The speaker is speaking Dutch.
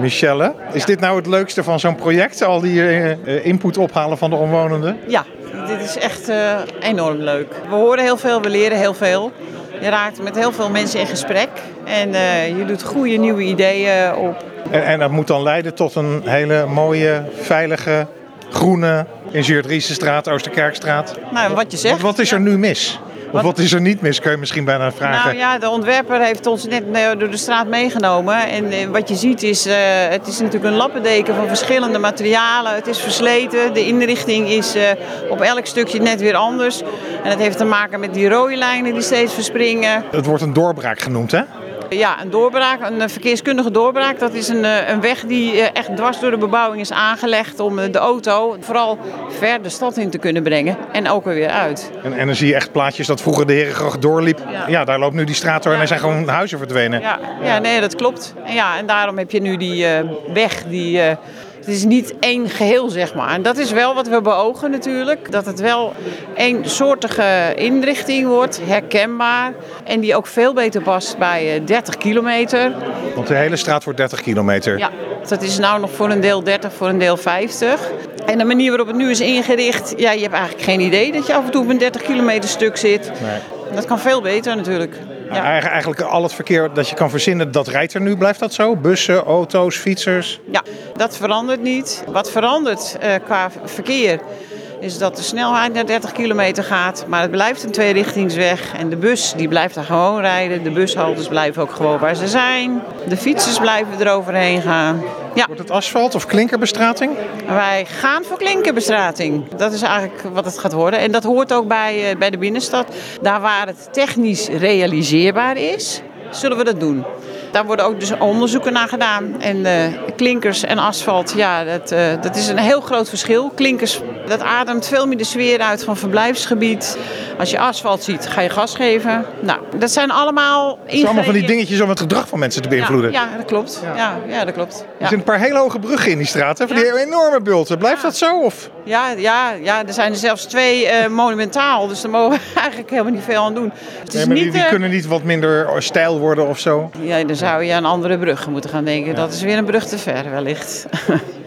Michelle. Is dit nou het leukste van zo'n project? Al die eh, eh, input ophalen van de omwonenden? Ja, dit is echt eh, enorm leuk. We horen heel veel, we leren heel veel. Je raakt met heel veel mensen in gesprek en je doet goede nieuwe ideeën op. En, en dat moet dan leiden tot een hele mooie, veilige, groene Ingenieur Driesenstraat, Oosterkerkstraat. Nou, wat je zegt. Wat, wat is er nu mis? Of Wat- wat is er niet mis, kun je misschien bijna vragen. Nou ja, de ontwerper heeft ons net eh, door de straat meegenomen. En eh, wat je ziet is, eh, het is natuurlijk een lappendeken van verschillende materialen. Het is versleten, de inrichting is op elk stukje net weer anders. En dat heeft te maken met die rode lijnen die steeds verspringen. Het wordt een doorbraak genoemd, hè? Ja, een doorbraak, een eh, verkeerskundige doorbraak. Dat is een, eh, een weg die eh, echt dwars door de bebouwing is aangelegd om de auto vooral ver de stad in te kunnen brengen. En ook er weer uit. En, en dan zie je echt plaatjes dat vroeger de Herengracht doorliep. Ja. Ja. daar loopt nu die straat door en er zijn gewoon huizen verdwenen. Ja, ja nee, dat klopt. En, ja, en daarom heb je nu die weg die... het is niet één geheel, zeg maar. En dat is wel wat we beogen natuurlijk. Dat het wel één soortige inrichting wordt, herkenbaar. En die ook veel beter past bij eh, 30 kilometer. Want de hele straat wordt 30 kilometer. Ja, dat is nou nog voor een deel 30, voor een deel 50. En de manier waarop het nu is ingericht, ja, je hebt eigenlijk geen idee dat je af en toe op een 30 kilometer stuk zit. Nee. Dat kan veel beter natuurlijk. Ja. Eigen- Eigenlijk al het verkeer dat je kan verzinnen, dat rijdt er nu. Blijft dat zo? Bussen, auto's, fietsers? Ja, dat verandert niet. Wat verandert eh, qua verkeer is dat de snelheid naar 30 kilometer gaat, maar het blijft een tweerichtingsweg. En de bus die blijft daar gewoon rijden. De bushaltes blijven ook gewoon waar ze zijn. De fietsers blijven eroverheen gaan. Ja, Wordt het asfalt of klinkerbestrating? wij gaan voor klinkerbestrating. Dat is eigenlijk wat het gaat worden. En dat hoort ook bij, eh, bij de binnenstad. Daar waar het technisch realiseerbaar is, zullen we dat doen. Daar worden ook dus onderzoeken naar gedaan. En eh, klinkers en asfalt, ja, dat, eh, dat is een heel groot verschil. Klinkers, dat ademt veel meer de sfeer uit van verblijfsgebied. Als je asfalt ziet, ga je gas geven. Nou, dat zijn allemaal Het zijn allemaal van die dingetjes om het gedrag van mensen te Ja, beïnvloeden. ja, dat klopt. Ja, ja, dat klopt. Er Ja. zijn een paar hele hoge bruggen in die straat, hè? Van Ja. die enorme bulten. Blijft dat zo? Of? Ja, ja, ja, er zijn er zelfs twee eh, monumentaal, dus daar mogen we eigenlijk helemaal niet veel aan doen. Het is Nee, maar die, niet, die kunnen niet wat minder stijl worden of zo. ja, dan zou je aan andere bruggen moeten gaan denken. Dat is weer een brug te ver wellicht.